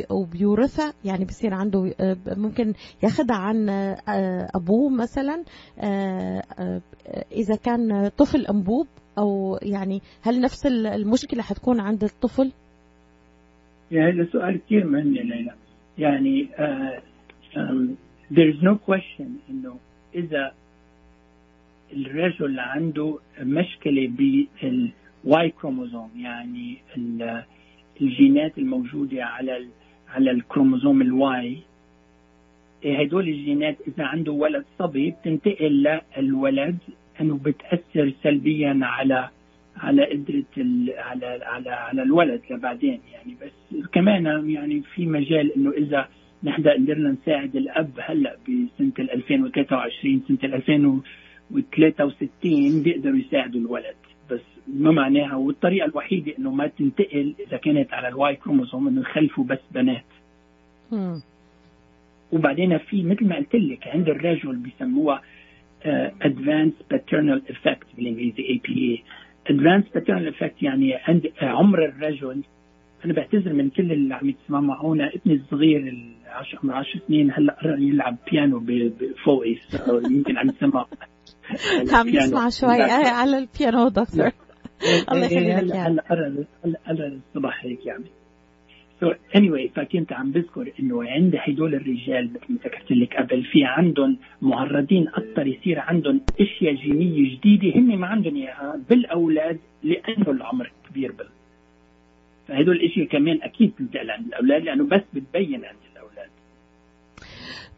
وبيورثها؟ يعني بصير عنده ممكن ياخدها عن آه، أبوه مثلا آه، آه، إذا كان طفل أنبوب أو يعني هل نفس المشكلة حتكون عند الطفل؟ يعني هذا سؤال كثير مهم يا ليلى يعني there is no question إنه إذا الرجل عنده مشكلة بال Y chromosome يعني الجينات الموجودة على على الكروموزوم ال Y هدول الجينات إذا عنده ولد صبي بتنتقل للولد إنه بتأثر سلبيا على على قدرة على على على الولد لبعدين يعني. بس كمان يعني في مجال إنه إذا نحن قدرنا نساعد الأب هلأ بسنة 2023 سنة 2063 بيقدروا يساعدوا الولد. بس ما معناها والطريقة الوحيدة إنه ما تنتقل إذا كانت على ال Y chromosome إنه يخلفوا بس بنات. وبعدين في مثل ما قلت لك عند الرجل بيسموها advanced paternal effect بالإنجليزي APE advanced paternal effect يعني عند عمر الرجل. أنا بعتذر من كل اللي عم يسمعوا معونا ابني الصغير عمره 10 سنين هلأ قرر يلعب بيانو بفوقي يمكن عم يسمع. عم يسمع شوي. على البيانو دكتور. الله يخليك هلأ قرر هلأ قرر الصبح هيك يعني. سو so anyway فكنت عم بذكر إنه عند هدول الرجال مثل ما ذكرت لك قبل في عندهم معرضين أكثر يصير عندهم أشياء جينية جديدة هم ما عندهم إياها بالأولاد لأنه العمر كبير بال فهدول الأشياء كمان أكيد بتنتقل عند الأولاد لأنه بس بتبين عند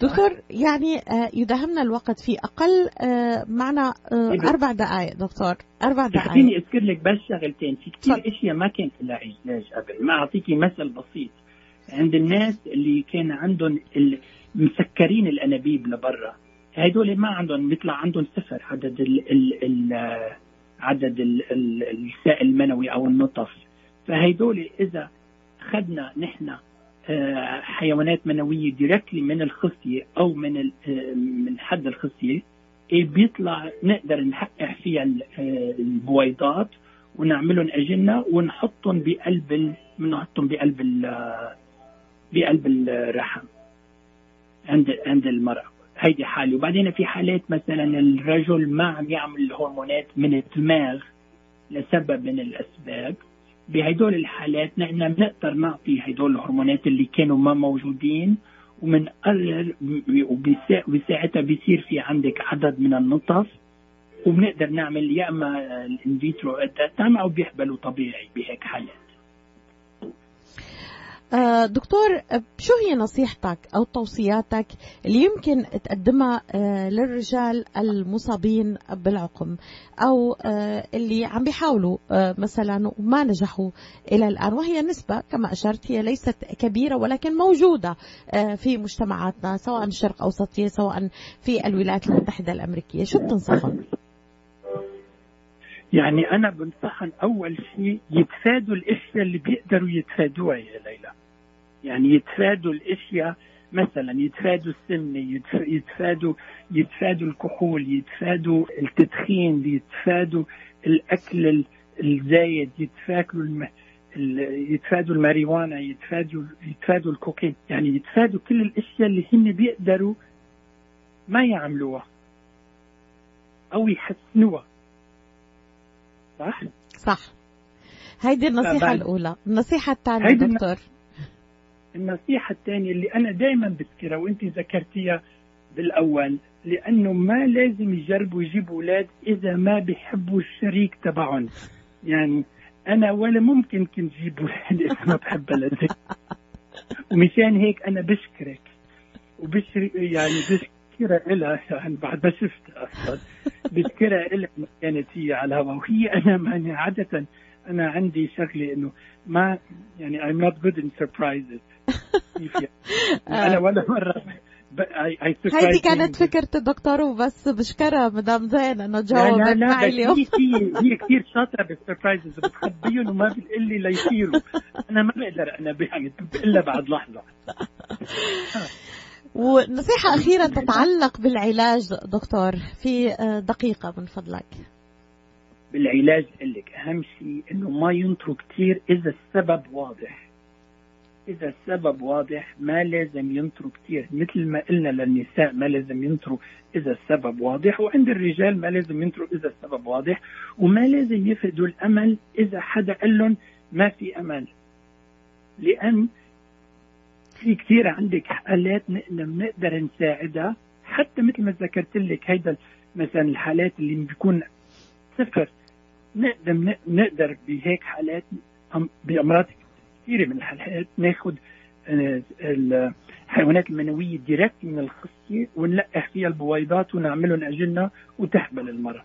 دكتور يعني يداهمنا الوقت في أقل معنا أربع دقائق دكتور. أربع دقائق خليني اذكر لك بس شغلتين. في كثير أشياء ما كانت لها علاج قبل ما اعطيكي مثل بسيط. عند الناس اللي كان عندهم مسكرين الأنابيب لبرا هدول ما عندهم بيطلع عندهم صفر عدد ال ال ال عدد السائل المنوي أو النطف. فهيدول إذا اخذنا نحن حيوانات منوية دايركتلي من الخصية أو من من حد الخصية بيطلع نقدر نحقق فيها البويضات ونعملهم أجنة ونحطهم بقلب بنحطهم بقلب بقلب الرحم عند عند المرأة. هيدي حالة. وبعدين في حالات مثلا الرجل ما عم يعمل الهرمونات من الدماغ لسبب من الأسباب. بهدول الحالات نحن بنقدر نعطي هدول الهرمونات اللي كانوا ما موجودين وبنقرر وبساعتها بيصير في عندك عدد من النطف وبنقدر نعمل يا إما الانفيترو أو بيحبلوا طبيعي بهيك حالات. دكتور شو هي نصيحتك أو توصياتك اللي يمكن تقدمها للرجال المصابين بالعقم أو اللي عم بيحاولوا مثلا وما نجحوا إلى الآن؟ وهي نسبة كما أشرت هي ليست كبيرة ولكن موجودة في مجتمعاتنا سواء الشرق أوسطية سواء في الولايات المتحدة الأمريكية. شو بتنصحهم؟ يعني أنا بنصحهم أول شيء يتفادوا الإشياء اللي بيقدروا يتفادوها يا ليلى. يعني يتفادوا الإشياء مثلا يتفادوا السمنة يتفادوا يتفادوا الكحول يتفادوا التدخين يتفادوا الأكل الزايد يتفادوا الم... يتفادوا الماريوانا يتفادوا يتفادوا الكوكين يعني يتفادوا كل الأشياء اللي هن بيقدروا ما يعملوها أو يحسنوها. صح؟ صح. هيدي النصيحة فبعد... الأولى. النصيحة الثانية دكتور. النصيحة الثانية اللي أنا دائما بذكرها وأنت ذكرتيها بالأول لأنه ما لازم يجربوا يجيبوا أولاد إذا ما بيحبوا الشريك تبعهم. يعني أنا ولا ممكن كنت جيب أولاد إذا ما بحب بلدي. ومشان هيك أنا بشكرك. وبشر يعني بشكرها إلها يعني بعد ما شفت أصلا. بشكرها إلها كانت هي على الهواء وهي أنا ماني عادة أنا عندي شغلة إنه ما يعني I'm not good in surprises. أنا ولا مرة هيدي كانت فكرة الدكتور وبس بشكرها مدام زين إنه جاوبت معي اليوم. هي كثير شاطرة بالسربرايزز بتخبيهم وما بتقول لي ليصيروا. أنا ما بقدر أنا يعني الا بعد لحظة. ونصيحة أخيرة تتعلق بالعلاج دكتور في دقيقة من فضلك. بالعلاج لك أهم شيء إنه ما ينطروا كثير إذا السبب واضح. إذا السبب واضح ما لازم ينطروا كثير مثل ما قلنا للنساء ما لازم ينطروا إذا السبب واضح. وعند الرجال ما لازم ينطروا إذا السبب واضح. وما لازم يفقدوا الأمل إذا حدا قال لهم ما في أمل. لأن في كثير عندك حالات بنقدر نساعدها. حتى مثل ما ذكرت لك هيدا مثلا الحالات اللي بيكون صفر. نقدر نقدر بهيك حالات بأمراض كثيره من الحالات ناخذ الحيوانات المنوية ديركت من الخصيه ونلقح فيها البويضات ونعملهم أجنة وتحبل المرأة.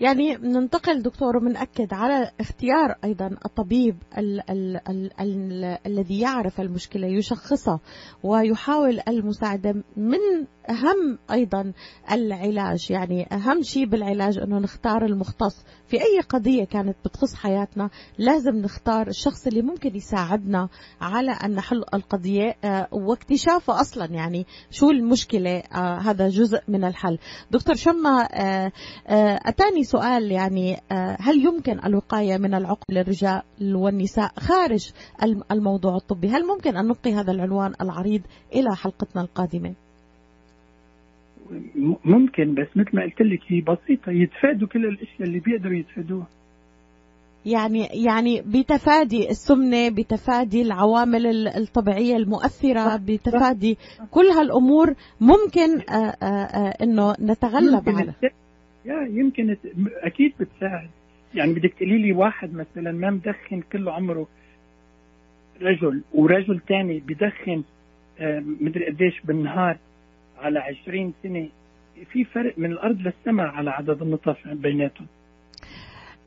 يعني ننتقل دكتور ومنأكد على اختيار أيضا الطبيب ال ال ال ال الذي يعرف المشكلة يشخصها ويحاول المساعدة من أهم أيضا العلاج يعني أهم شيء بالعلاج أنه نختار المختص. في أي قضية كانت بتخص حياتنا لازم نختار الشخص اللي ممكن يساعدنا على أن نحل القضية آه، واكتشافه أصلا يعني شو المشكلة آه، هذا جزء من الحل. دكتور شما آه، أتاني سؤال يعني هل يمكن الوقاية من العقم للرجال والنساء خارج الموضوع الطبي؟ هل ممكن أن نبقي هذا العنوان العريض إلى حلقتنا القادمة؟ ممكن بس مثل ما قلت لك هي بسيطة. يتفادوا كل الأشياء اللي بيقدروا يتفادوها. يعني يعني بتفادي السمنة بتفادي العوامل الطبيعية المؤثرة بتفادي كل هالأمور ممكن آه، آه، آه، إنه نتغلب على. يا يمكن أكيد بتساعد. يعني بدك تقولي لي واحد مثلا ما مدخن كل عمره رجل ورجل ثاني بدخن مدري قديش بالنهار. على 20 سنة في فرق من الأرض للسماء على عدد النطف بيناتهم.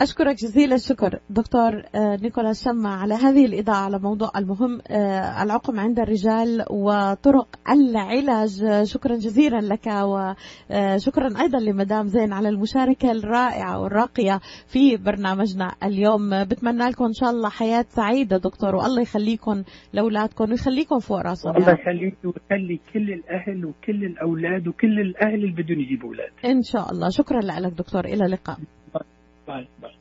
أشكرك جزيل الشكر. دكتور آه، نيكولا شمع على هذه الإضاءة على موضوع المهم آه، العقم عند الرجال وطرق العلاج. شكرا جزيلا لك وشكرا أيضا لمدام زين على المشاركة الرائعة والراقية في برنامجنا اليوم. بتمنى لكم إن شاء الله حياة سعيدة دكتور والله يخليكم لأولادكم ويخليكم فوق راسهم الله يخليك ويخلي كل الأهل وكل الأولاد وكل الأهل اللي بدهم يجيبوا أولاد. إن شاء الله. شكرا لك دكتور. إلى اللقاء. Bye. Bye.